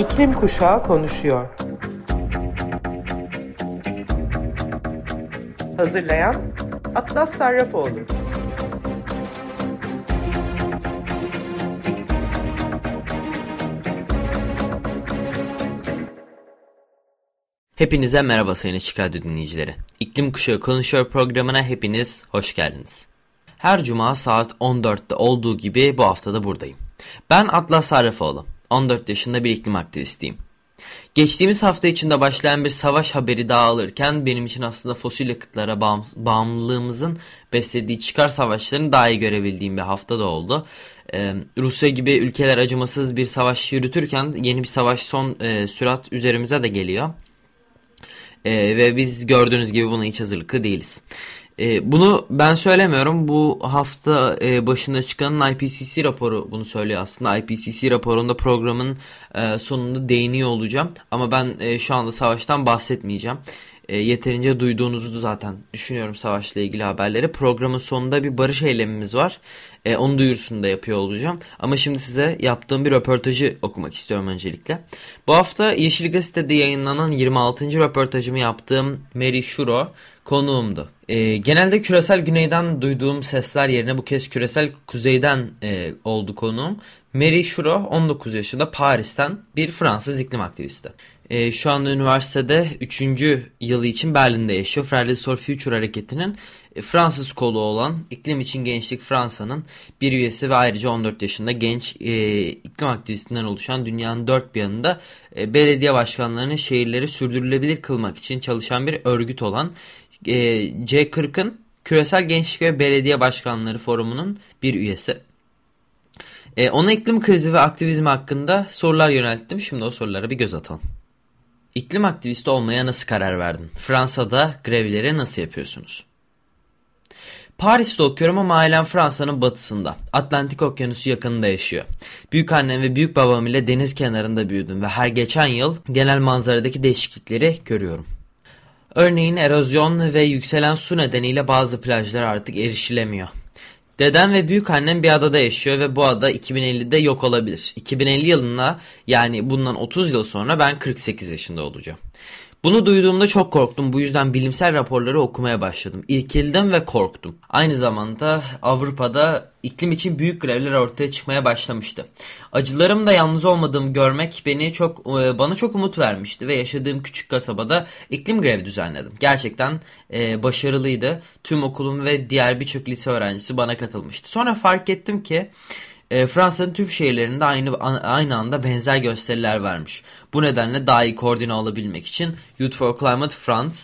İklim Kuşağı konuşuyor. Hazırlayan Atlas Sarrafoğlu. Hepinize merhaba sayın Açık dinleyicileri. İklim Kuşağı Konuşuyor programına hepiniz hoş geldiniz. Her cuma saat 14'te olduğu gibi bu haftada buradayım. Ben Atlas Sarrafoğlu. 14 yaşında bir iklim aktivistiyim. Geçtiğimiz hafta içinde başlayan bir savaş haberi daha alırken benim için aslında fosil yakıtlara bağım, bağımlılığımızın beslediği çıkar savaşlarını daha iyi görebildiğim bir hafta da oldu. Ee, Rusya gibi ülkeler acımasız bir savaş yürütürken yeni bir savaş son e, sürat üzerimize de geliyor. E, ve biz gördüğünüz gibi buna hiç hazırlıklı değiliz. E, bunu ben söylemiyorum. Bu hafta e, başında çıkan IPCC raporu bunu söylüyor aslında. IPCC raporunda programın e, sonunda değiniyor olacağım. Ama ben e, şu anda savaştan bahsetmeyeceğim. E, yeterince duyduğunuzu zaten düşünüyorum savaşla ilgili haberleri. Programın sonunda bir barış eylemimiz var. E, onun duyurusunu da yapıyor olacağım. Ama şimdi size yaptığım bir röportajı okumak istiyorum öncelikle. Bu hafta Yeşil Gazete'de yayınlanan 26. röportajımı yaptığım Mary Shuro konuğumdu. E, genelde küresel güneyden duyduğum sesler yerine bu kez küresel kuzeyden e, oldu konuğum. Mary Shuro 19 yaşında Paris'ten bir Fransız iklim aktivisti. E, şu anda üniversitede 3. yılı için Berlin'de yaşıyor. Fridays for Future hareketinin e, Fransız kolu olan İklim İçin Gençlik Fransa'nın bir üyesi ve ayrıca 14 yaşında genç e, iklim aktivistinden oluşan dünyanın dört bir yanında e, belediye başkanlarının şehirleri sürdürülebilir kılmak için çalışan bir örgüt olan e, C40'ın Küresel Gençlik ve Belediye Başkanları Forumu'nun bir üyesi. E, ona iklim krizi ve aktivizmi hakkında sorular yönelttim. Şimdi o sorulara bir göz atalım. İklim aktivisti olmaya nasıl karar verdin? Fransa'da grevleri nasıl yapıyorsunuz? Paris'te okuyorum ama ailem Fransa'nın batısında. Atlantik Okyanusu yakınında yaşıyor. Büyük annem ve büyük babam ile deniz kenarında büyüdüm ve her geçen yıl genel manzaradaki değişiklikleri görüyorum. Örneğin erozyon ve yükselen su nedeniyle bazı plajlar artık erişilemiyor. Dedem ve büyük annem bir adada yaşıyor ve bu ada 2050'de yok olabilir. 2050 yılında yani bundan 30 yıl sonra ben 48 yaşında olacağım. Bunu duyduğumda çok korktum. Bu yüzden bilimsel raporları okumaya başladım. İrkildim ve korktum. Aynı zamanda Avrupa'da iklim için büyük grevler ortaya çıkmaya başlamıştı. Acılarım da yalnız olmadığımı görmek beni çok e, bana çok umut vermişti ve yaşadığım küçük kasabada iklim grevi düzenledim. Gerçekten e, başarılıydı. Tüm okulum ve diğer birçok lise öğrencisi bana katılmıştı. Sonra fark ettim ki e, Fransa'nın tüm şehirlerinde aynı aynı anda benzer gösteriler vermiş. Bu nedenle daha iyi koordine olabilmek için Youth for Climate France,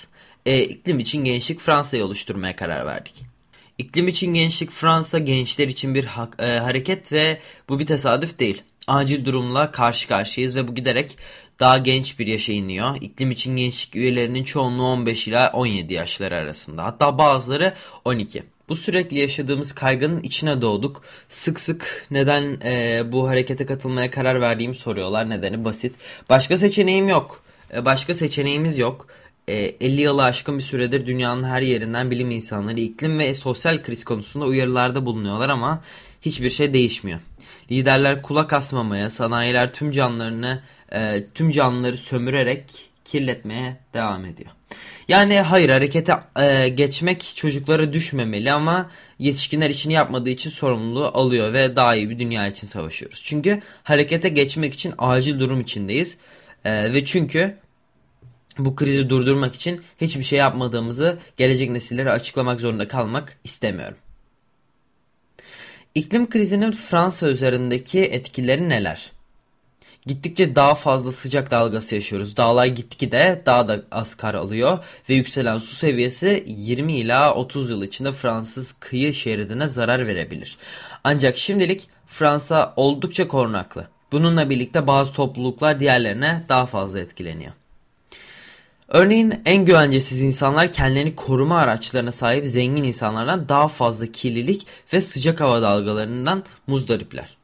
e, iklim için gençlik Fransa'yı oluşturmaya karar verdik. İklim için gençlik Fransa gençler için bir ha e, hareket ve bu bir tesadüf değil. Acil durumla karşı karşıyayız ve bu giderek daha genç bir yaşa iniyor. İklim için gençlik üyelerinin çoğunluğu 15 ila 17 yaşları arasında. Hatta bazıları 12. Bu sürekli yaşadığımız kaygının içine doğduk. Sık sık neden e, bu harekete katılmaya karar verdiğimi soruyorlar. Nedeni basit. Başka seçeneğim yok. E, başka seçeneğimiz yok. E, 50 yılı aşkın bir süredir dünyanın her yerinden bilim insanları iklim ve sosyal kriz konusunda uyarılarda bulunuyorlar ama hiçbir şey değişmiyor. Liderler kulak asmamaya, sanayiler tüm canlarını, e, tüm canlıları sömürerek kirletmeye devam ediyor. Yani hayır harekete e, geçmek çocuklara düşmemeli ama yetişkinler için yapmadığı için sorumluluğu alıyor ve daha iyi bir dünya için savaşıyoruz. Çünkü harekete geçmek için acil durum içindeyiz e, ve çünkü bu krizi durdurmak için hiçbir şey yapmadığımızı gelecek nesillere açıklamak zorunda kalmak istemiyorum. İklim krizinin Fransa üzerindeki etkileri neler? Gittikçe daha fazla sıcak dalgası yaşıyoruz. Dağlar gitgide daha da az kar alıyor ve yükselen su seviyesi 20 ila 30 yıl içinde Fransız kıyı şeridine zarar verebilir. Ancak şimdilik Fransa oldukça korunaklı. Bununla birlikte bazı topluluklar diğerlerine daha fazla etkileniyor. Örneğin en güvencesiz insanlar kendilerini koruma araçlarına sahip zengin insanlardan daha fazla kirlilik ve sıcak hava dalgalarından muzdaripler.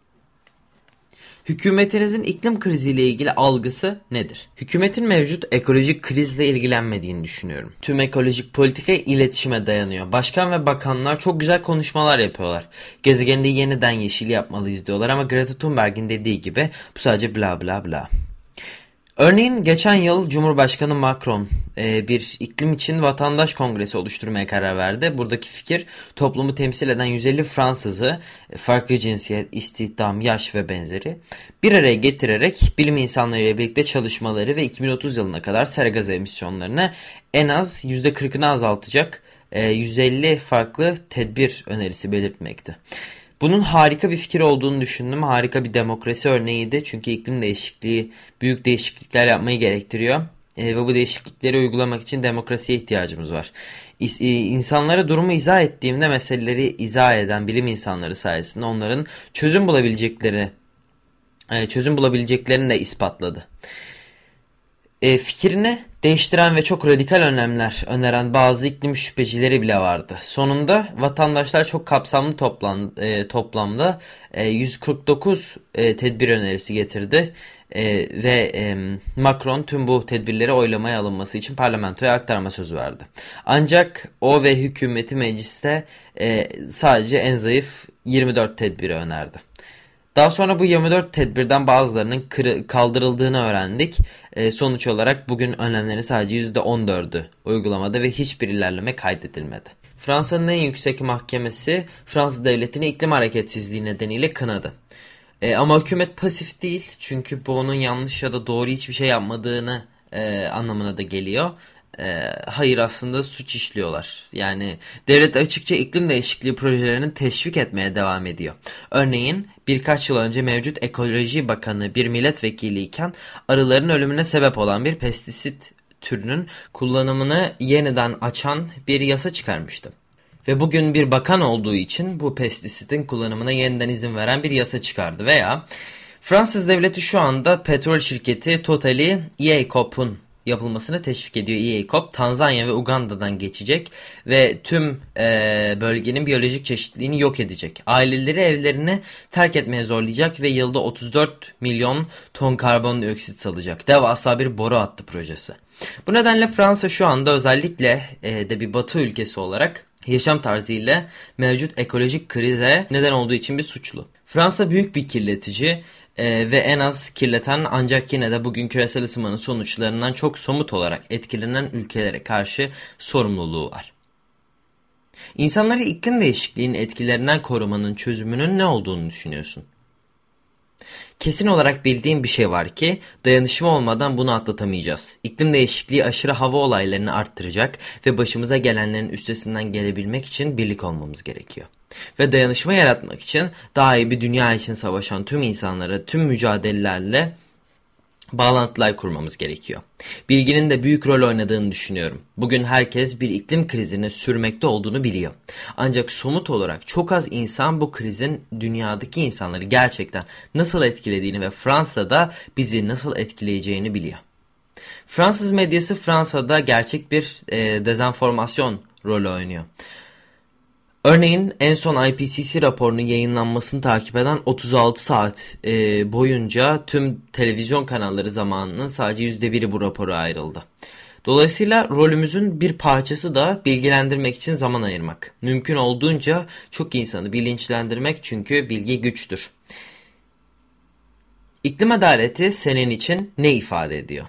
Hükümetinizin iklim kriziyle ilgili algısı nedir? Hükümetin mevcut ekolojik krizle ilgilenmediğini düşünüyorum. Tüm ekolojik politika iletişime dayanıyor. Başkan ve bakanlar çok güzel konuşmalar yapıyorlar. Gezegende yeniden yeşil yapmalıyız diyorlar ama Greta Thunberg'in dediği gibi bu sadece bla bla bla. Örneğin geçen yıl Cumhurbaşkanı Macron e, bir iklim için vatandaş kongresi oluşturmaya karar verdi. Buradaki fikir toplumu temsil eden 150 Fransızı e, farklı cinsiyet, istihdam, yaş ve benzeri bir araya getirerek bilim insanlarıyla birlikte çalışmaları ve 2030 yılına kadar sera gazı emisyonlarını en az %40'ını azaltacak 150 e, farklı tedbir önerisi belirtmekti. Bunun harika bir fikir olduğunu düşündüm. Harika bir demokrasi örneğiydi. Çünkü iklim değişikliği büyük değişiklikler yapmayı gerektiriyor. E, ve bu değişiklikleri uygulamak için demokrasiye ihtiyacımız var. İs, e, durumu izah ettiğimde meseleleri izah eden bilim insanları sayesinde onların çözüm bulabilecekleri e, çözüm bulabileceklerini de ispatladı. E, fikrini değiştiren ve çok radikal önlemler öneren bazı iklim şüphecileri bile vardı. Sonunda vatandaşlar çok kapsamlı toplan, e, toplamda e, 149 e, tedbir önerisi getirdi. E, ve e, Macron tüm bu tedbirleri oylamaya alınması için parlamentoya aktarma sözü verdi. Ancak o ve hükümeti mecliste e, sadece en zayıf 24 tedbiri önerdi. Daha sonra bu 24 tedbirden bazılarının kaldırıldığını öğrendik. E, sonuç olarak bugün önlemlerin sadece %14'ü uygulamada ve hiçbir ilerleme kaydedilmedi. Fransa'nın en yüksek mahkemesi Fransız devletini iklim hareketsizliği nedeniyle kınadı. E, ama hükümet pasif değil çünkü bu onun yanlış ya da doğru hiçbir şey yapmadığını e, anlamına da geliyor e, hayır aslında suç işliyorlar. Yani devlet açıkça iklim değişikliği projelerini teşvik etmeye devam ediyor. Örneğin birkaç yıl önce mevcut Ekoloji Bakanı bir milletvekiliyken arıların ölümüne sebep olan bir pestisit türünün kullanımını yeniden açan bir yasa çıkarmıştı. Ve bugün bir bakan olduğu için bu pestisitin kullanımına yeniden izin veren bir yasa çıkardı veya Fransız devleti şu anda petrol şirketi Total'i EACOP'un yapılmasını teşvik ediyor EACOP. Tanzanya ve Uganda'dan geçecek ve tüm e, bölgenin biyolojik çeşitliliğini yok edecek. Aileleri evlerini terk etmeye zorlayacak ve yılda 34 milyon ton karbondioksit salacak. Devasa bir boru hattı projesi. Bu nedenle Fransa şu anda özellikle e, de bir batı ülkesi olarak yaşam tarzıyla mevcut ekolojik krize neden olduğu için bir suçlu. Fransa büyük bir kirletici e, ve en az kirleten ancak yine de bugün küresel ısınmanın sonuçlarından çok somut olarak etkilenen ülkelere karşı sorumluluğu var. İnsanları iklim değişikliğinin etkilerinden korumanın çözümünün ne olduğunu düşünüyorsun? Kesin olarak bildiğim bir şey var ki dayanışma olmadan bunu atlatamayacağız. İklim değişikliği aşırı hava olaylarını arttıracak ve başımıza gelenlerin üstesinden gelebilmek için birlik olmamız gerekiyor. Ve dayanışma yaratmak için daha iyi bir dünya için savaşan tüm insanlara tüm mücadelelerle bağlantılar kurmamız gerekiyor. Bilginin de büyük rol oynadığını düşünüyorum. Bugün herkes bir iklim krizini sürmekte olduğunu biliyor. Ancak somut olarak çok az insan bu krizin dünyadaki insanları gerçekten nasıl etkilediğini ve Fransa'da bizi nasıl etkileyeceğini biliyor. Fransız medyası Fransa'da gerçek bir e, dezenformasyon rolü oynuyor. Örneğin en son IPCC raporunun yayınlanmasını takip eden 36 saat e, boyunca tüm televizyon kanalları zamanının sadece %1'i bu rapora ayrıldı. Dolayısıyla rolümüzün bir parçası da bilgilendirmek için zaman ayırmak. Mümkün olduğunca çok insanı bilinçlendirmek çünkü bilgi güçtür. İklim adaleti senin için ne ifade ediyor?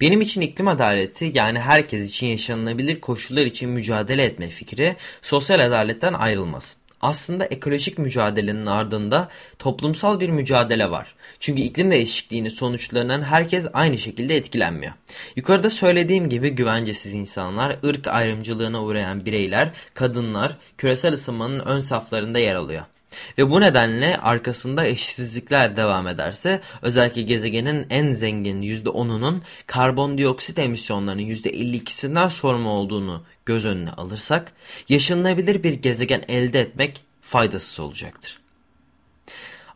Benim için iklim adaleti yani herkes için yaşanılabilir koşullar için mücadele etme fikri sosyal adaletten ayrılmaz. Aslında ekolojik mücadelenin ardında toplumsal bir mücadele var. Çünkü iklim değişikliğinin sonuçlarından herkes aynı şekilde etkilenmiyor. Yukarıda söylediğim gibi güvencesiz insanlar, ırk ayrımcılığına uğrayan bireyler, kadınlar küresel ısınmanın ön saflarında yer alıyor. Ve bu nedenle arkasında eşitsizlikler devam ederse özellikle gezegenin en zengin %10'unun karbondioksit emisyonlarının %52'sinden sorumlu olduğunu göz önüne alırsak yaşanılabilir bir gezegen elde etmek faydasız olacaktır.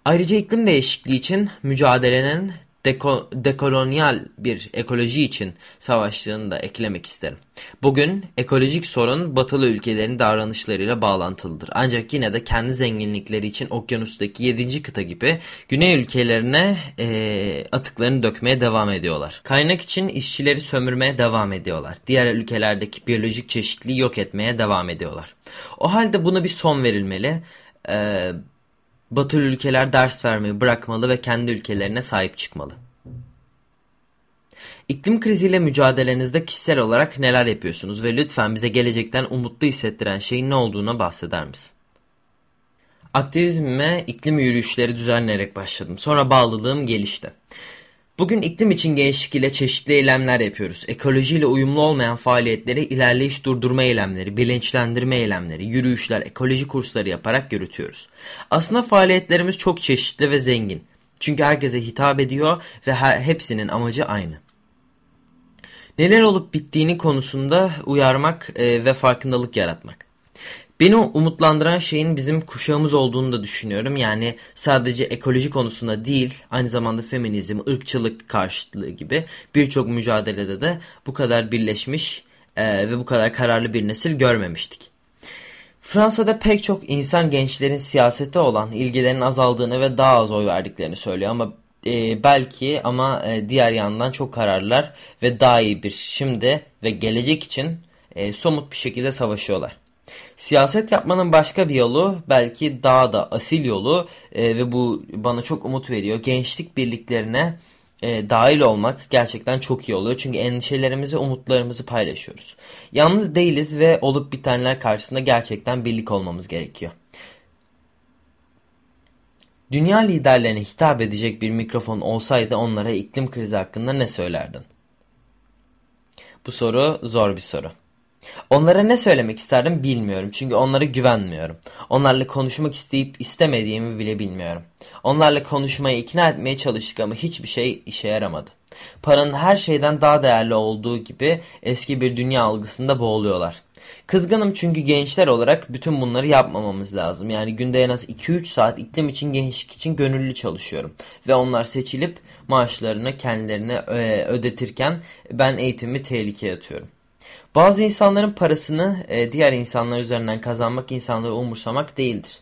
Ayrıca iklim değişikliği için mücadelenin deko, dekolonyal bir ekoloji için savaştığını da eklemek isterim. Bugün ekolojik sorun batılı ülkelerin davranışlarıyla bağlantılıdır. Ancak yine de kendi zenginlikleri için okyanustaki 7. kıta gibi güney ülkelerine e, atıklarını dökmeye devam ediyorlar. Kaynak için işçileri sömürmeye devam ediyorlar. Diğer ülkelerdeki biyolojik çeşitliliği yok etmeye devam ediyorlar. O halde buna bir son verilmeli. Eee Batılı ülkeler ders vermeyi bırakmalı ve kendi ülkelerine sahip çıkmalı. İklim kriziyle mücadelenizde kişisel olarak neler yapıyorsunuz ve lütfen bize gelecekten umutlu hissettiren şeyin ne olduğuna bahseder misin? Aktivizmime iklim yürüyüşleri düzenleyerek başladım. Sonra bağlılığım gelişti. Bugün iklim için gençlik ile çeşitli eylemler yapıyoruz. Ekolojiyle uyumlu olmayan faaliyetleri ilerleyiş durdurma eylemleri, bilinçlendirme eylemleri, yürüyüşler, ekoloji kursları yaparak yürütüyoruz. Aslında faaliyetlerimiz çok çeşitli ve zengin. Çünkü herkese hitap ediyor ve hepsinin amacı aynı. Neler olup bittiğini konusunda uyarmak e, ve farkındalık yaratmak. Beni umutlandıran şeyin bizim kuşağımız olduğunu da düşünüyorum. Yani sadece ekoloji konusunda değil, aynı zamanda feminizm, ırkçılık karşıtlığı gibi birçok mücadelede de bu kadar birleşmiş e, ve bu kadar kararlı bir nesil görmemiştik. Fransa'da pek çok insan gençlerin siyasete olan ilgilerinin azaldığını ve daha az oy verdiklerini söylüyor ama e, belki ama e, diğer yandan çok kararlılar ve daha iyi bir şimdi ve gelecek için e, somut bir şekilde savaşıyorlar. Siyaset yapmanın başka bir yolu belki daha da asil yolu e, ve bu bana çok umut veriyor. Gençlik birliklerine e, dahil olmak gerçekten çok iyi oluyor. Çünkü endişelerimizi, umutlarımızı paylaşıyoruz. Yalnız değiliz ve olup bitenler karşısında gerçekten birlik olmamız gerekiyor. Dünya liderlerine hitap edecek bir mikrofon olsaydı onlara iklim krizi hakkında ne söylerdin? Bu soru zor bir soru. Onlara ne söylemek isterdim bilmiyorum çünkü onlara güvenmiyorum. Onlarla konuşmak isteyip istemediğimi bile bilmiyorum. Onlarla konuşmaya ikna etmeye çalıştık ama hiçbir şey işe yaramadı. Paranın her şeyden daha değerli olduğu gibi eski bir dünya algısında boğuluyorlar. Kızgınım çünkü gençler olarak bütün bunları yapmamamız lazım. Yani günde en az 2-3 saat iklim için gençlik için gönüllü çalışıyorum. Ve onlar seçilip maaşlarını kendilerine e, ödetirken ben eğitimi tehlikeye atıyorum. Bazı insanların parasını e, diğer insanlar üzerinden kazanmak insanları umursamak değildir.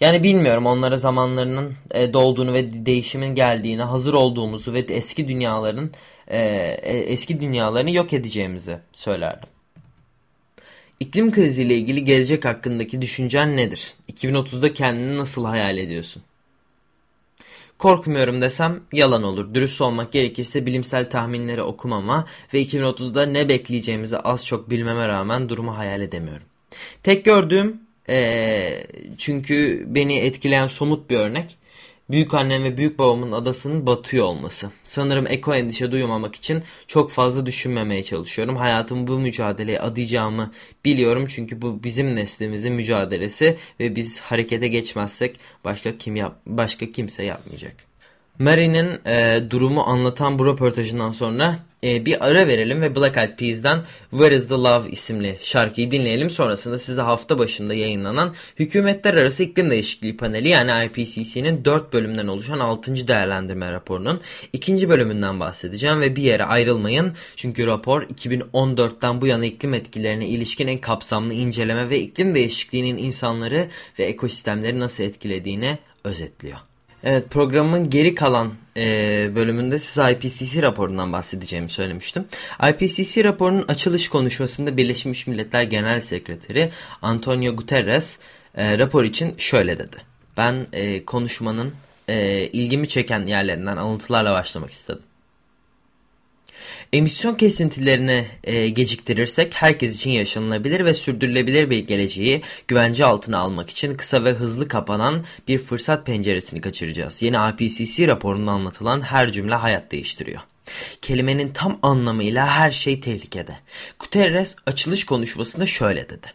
Yani bilmiyorum onlara zamanlarının e, dolduğunu ve değişimin geldiğini, hazır olduğumuzu ve eski dünyaların e, e, eski dünyalarını yok edeceğimizi söylerdim. İklim kriziyle ilgili gelecek hakkındaki düşüncen nedir? 2030'da kendini nasıl hayal ediyorsun? Korkmuyorum desem yalan olur. Dürüst olmak gerekirse bilimsel tahminleri okumama ve 2030'da ne bekleyeceğimizi az çok bilmeme rağmen durumu hayal edemiyorum. Tek gördüğüm ee, çünkü beni etkileyen somut bir örnek büyük annem ve büyük babamın adasının batıyor olması. Sanırım eko endişe duymamak için çok fazla düşünmemeye çalışıyorum. Hayatımı bu mücadeleye adayacağımı biliyorum çünkü bu bizim neslimizin mücadelesi ve biz harekete geçmezsek başka kim yap başka kimse yapmayacak. Mary'nin e, durumu anlatan bu röportajından sonra e, bir ara verelim ve Black Eyed Peas'den Where is the Love isimli şarkıyı dinleyelim. Sonrasında size hafta başında yayınlanan Hükümetler Arası İklim Değişikliği Paneli yani IPCC'nin 4 bölümden oluşan 6. değerlendirme raporunun 2. bölümünden bahsedeceğim ve bir yere ayrılmayın. Çünkü rapor 2014'ten bu yana iklim etkilerine ilişkin en kapsamlı inceleme ve iklim değişikliğinin insanları ve ekosistemleri nasıl etkilediğini özetliyor. Evet programın geri kalan e, bölümünde size IPCC raporundan bahsedeceğimi söylemiştim. IPCC raporunun açılış konuşmasında Birleşmiş Milletler Genel Sekreteri Antonio Guterres e, rapor için şöyle dedi. Ben e, konuşmanın e, ilgimi çeken yerlerinden alıntılarla başlamak istedim. Emisyon kesintilerini e, geciktirirsek herkes için yaşanılabilir ve sürdürülebilir bir geleceği güvence altına almak için kısa ve hızlı kapanan bir fırsat penceresini kaçıracağız. Yeni IPCC raporunda anlatılan her cümle hayat değiştiriyor. Kelimenin tam anlamıyla her şey tehlikede. Guterres açılış konuşmasında şöyle dedi.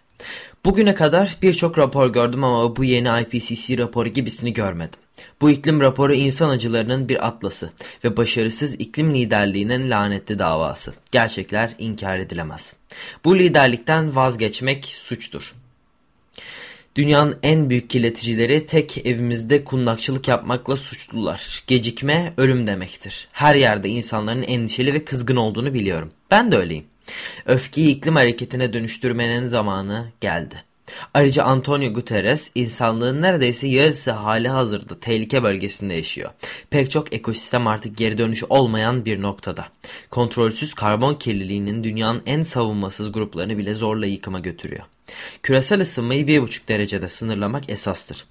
Bugüne kadar birçok rapor gördüm ama bu yeni IPCC raporu gibisini görmedim. Bu iklim raporu insan acılarının bir atlası ve başarısız iklim liderliğinin lanetli davası. Gerçekler inkar edilemez. Bu liderlikten vazgeçmek suçtur. Dünyanın en büyük kirleticileri tek evimizde kundakçılık yapmakla suçlular. Gecikme ölüm demektir. Her yerde insanların endişeli ve kızgın olduğunu biliyorum. Ben de öyleyim. Öfkeyi iklim hareketine dönüştürmenin zamanı geldi. Ayrıca Antonio Guterres insanlığın neredeyse yarısı hali hazırda tehlike bölgesinde yaşıyor. Pek çok ekosistem artık geri dönüşü olmayan bir noktada. Kontrolsüz karbon kirliliğinin dünyanın en savunmasız gruplarını bile zorla yıkıma götürüyor. Küresel ısınmayı 1,5 derecede sınırlamak esastır.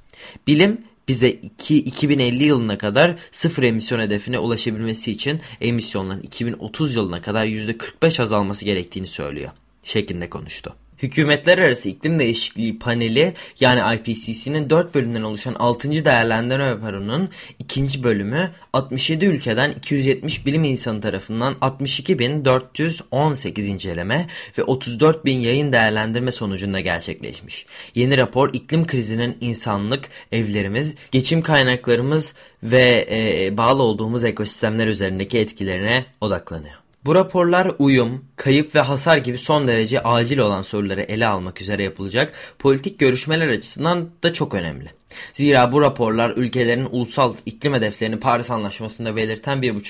Bilim bize 2, 2050 yılına kadar sıfır emisyon hedefine ulaşabilmesi için emisyonların 2030 yılına kadar %45 azalması gerektiğini söylüyor şeklinde konuştu. Hükümetler Arası İklim Değişikliği Paneli yani IPCC'nin 4 bölümden oluşan 6. değerlendirme raporunun 2. bölümü 67 ülkeden 270 bilim insanı tarafından 62.418 inceleme ve 34.000 yayın değerlendirme sonucunda gerçekleşmiş. Yeni rapor iklim krizinin insanlık, evlerimiz, geçim kaynaklarımız ve e, bağlı olduğumuz ekosistemler üzerindeki etkilerine odaklanıyor. Bu raporlar uyum, kayıp ve hasar gibi son derece acil olan soruları ele almak üzere yapılacak politik görüşmeler açısından da çok önemli. Zira bu raporlar ülkelerin ulusal iklim hedeflerini Paris Anlaşması'nda belirten 1,5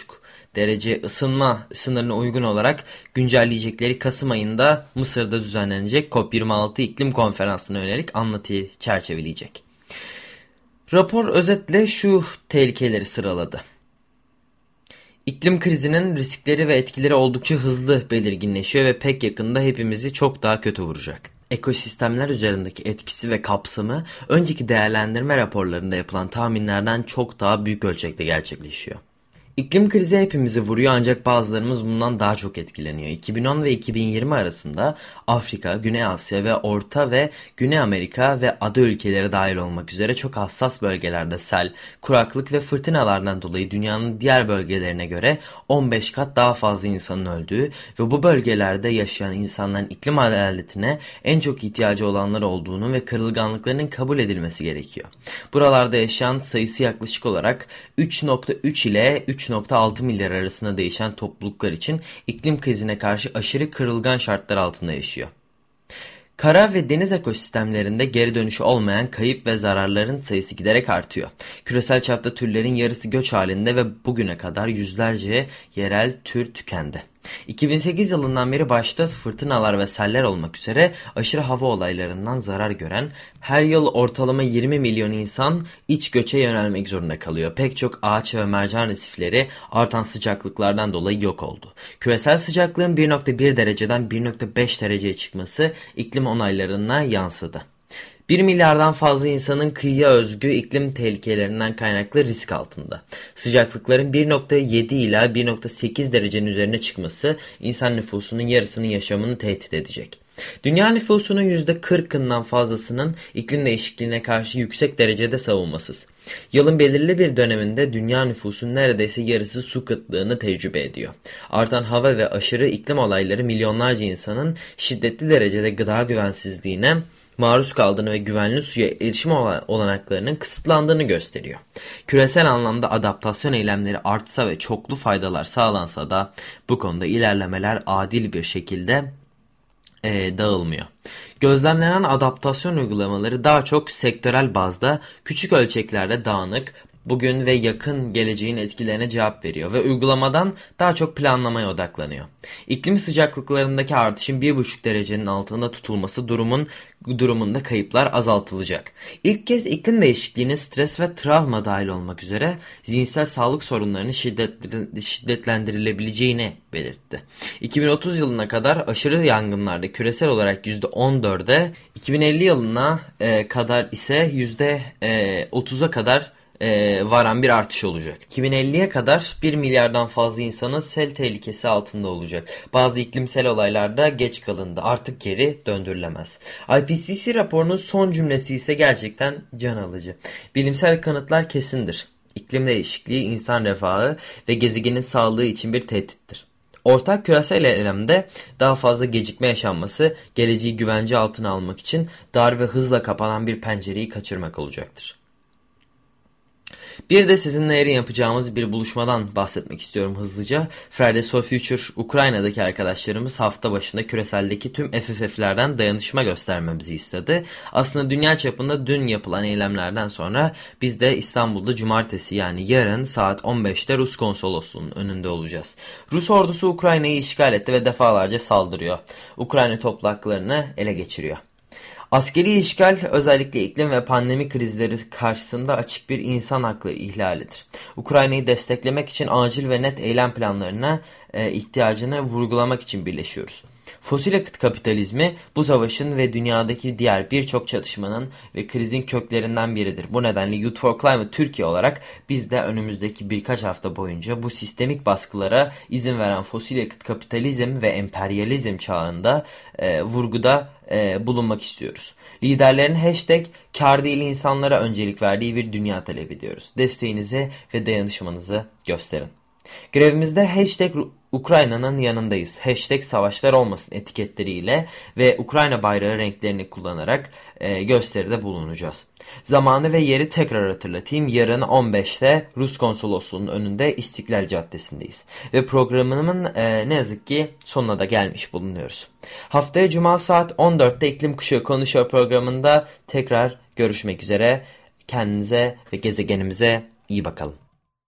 derece ısınma sınırına uygun olarak güncelleyecekleri Kasım ayında Mısır'da düzenlenecek COP26 iklim konferansına yönelik anlatıyı çerçeveleyecek. Rapor özetle şu tehlikeleri sıraladı. İklim krizinin riskleri ve etkileri oldukça hızlı belirginleşiyor ve pek yakında hepimizi çok daha kötü vuracak. Ekosistemler üzerindeki etkisi ve kapsamı önceki değerlendirme raporlarında yapılan tahminlerden çok daha büyük ölçekte gerçekleşiyor. İklim krizi hepimizi vuruyor ancak bazılarımız bundan daha çok etkileniyor. 2010 ve 2020 arasında Afrika, Güney Asya ve Orta ve Güney Amerika ve ada ülkeleri dahil olmak üzere çok hassas bölgelerde sel, kuraklık ve fırtınalardan dolayı dünyanın diğer bölgelerine göre 15 kat daha fazla insanın öldüğü ve bu bölgelerde yaşayan insanların iklim adaletine en çok ihtiyacı olanlar olduğunu ve kırılganlıklarının kabul edilmesi gerekiyor. Buralarda yaşayan sayısı yaklaşık olarak 3.3 ile 3 3.6 milyar arasında değişen topluluklar için iklim krizine karşı aşırı kırılgan şartlar altında yaşıyor. Kara ve deniz ekosistemlerinde geri dönüşü olmayan kayıp ve zararların sayısı giderek artıyor. Küresel çapta türlerin yarısı göç halinde ve bugüne kadar yüzlerce yerel tür tükendi. 2008 yılından beri başta fırtınalar ve seller olmak üzere aşırı hava olaylarından zarar gören her yıl ortalama 20 milyon insan iç göçe yönelmek zorunda kalıyor. Pek çok ağaç ve mercan resifleri artan sıcaklıklardan dolayı yok oldu. Küresel sıcaklığın 1.1 dereceden 1.5 dereceye çıkması iklim onaylarına yansıdı. 1 milyardan fazla insanın kıyıya özgü iklim tehlikelerinden kaynaklı risk altında. Sıcaklıkların 1.7 ila 1.8 derecenin üzerine çıkması insan nüfusunun yarısının yaşamını tehdit edecek. Dünya nüfusunun %40'ından fazlasının iklim değişikliğine karşı yüksek derecede savunmasız. Yılın belirli bir döneminde dünya nüfusunun neredeyse yarısı su kıtlığını tecrübe ediyor. Artan hava ve aşırı iklim olayları milyonlarca insanın şiddetli derecede gıda güvensizliğine, maruz kaldığını ve güvenli suya erişim olanaklarının kısıtlandığını gösteriyor. Küresel anlamda adaptasyon eylemleri artsa ve çoklu faydalar sağlansa da bu konuda ilerlemeler adil bir şekilde e, dağılmıyor. Gözlemlenen adaptasyon uygulamaları daha çok sektörel bazda küçük ölçeklerde dağınık, bugün ve yakın geleceğin etkilerine cevap veriyor ve uygulamadan daha çok planlamaya odaklanıyor. İklim sıcaklıklarındaki artışın 1,5 derecenin altında tutulması durumun durumunda kayıplar azaltılacak. İlk kez iklim değişikliğine stres ve travma dahil olmak üzere zihinsel sağlık sorunlarını şiddetlendirilebileceğini belirtti. 2030 yılına kadar aşırı yangınlarda küresel olarak %14'e, 2050 yılına e, kadar ise %30'a e, kadar e, varan bir artış olacak. 2050'ye kadar 1 milyardan fazla insanın sel tehlikesi altında olacak. Bazı iklimsel olaylarda geç kalındı. Artık geri döndürülemez. IPCC raporunun son cümlesi ise gerçekten can alıcı. Bilimsel kanıtlar kesindir. İklim değişikliği insan refahı ve gezegenin sağlığı için bir tehdittir. Ortak küresel eylemde daha fazla gecikme yaşanması geleceği güvence altına almak için dar ve hızla kapanan bir pencereyi kaçırmak olacaktır. Bir de sizinle yarın yapacağımız bir buluşmadan bahsetmek istiyorum hızlıca. Fridays for Future Ukrayna'daki arkadaşlarımız hafta başında küreseldeki tüm FFF'lerden dayanışma göstermemizi istedi. Aslında dünya çapında dün yapılan eylemlerden sonra biz de İstanbul'da cumartesi yani yarın saat 15'te Rus konsolosluğunun önünde olacağız. Rus ordusu Ukrayna'yı işgal etti ve defalarca saldırıyor. Ukrayna toplaklarını ele geçiriyor. Askeri işgal özellikle iklim ve pandemi krizleri karşısında açık bir insan hakları ihlalidir. Ukrayna'yı desteklemek için acil ve net eylem planlarına e, ihtiyacını vurgulamak için birleşiyoruz. Fosil yakıt kapitalizmi bu savaşın ve dünyadaki diğer birçok çatışmanın ve krizin köklerinden biridir. Bu nedenle Youth for Climate Türkiye olarak biz de önümüzdeki birkaç hafta boyunca bu sistemik baskılara izin veren fosil yakıt kapitalizm ve emperyalizm çağında e, vurguda e, bulunmak istiyoruz. Liderlerin hashtag kar değil insanlara öncelik verdiği bir dünya talep ediyoruz. Desteğinizi ve dayanışmanızı gösterin. Grevimizde hashtag Ukrayna'nın yanındayız. Hashtag savaşlar olmasın etiketleriyle ve Ukrayna bayrağı renklerini kullanarak e, gösteride bulunacağız. Zamanı ve yeri tekrar hatırlatayım. Yarın 15'te Rus konsolosluğunun önünde İstiklal Caddesi'ndeyiz. Ve programımın e, ne yazık ki sonuna da gelmiş bulunuyoruz. Haftaya Cuma saat 14'te İklim Kuşağı Konuşuyor programında tekrar görüşmek üzere. Kendinize ve gezegenimize iyi bakalım.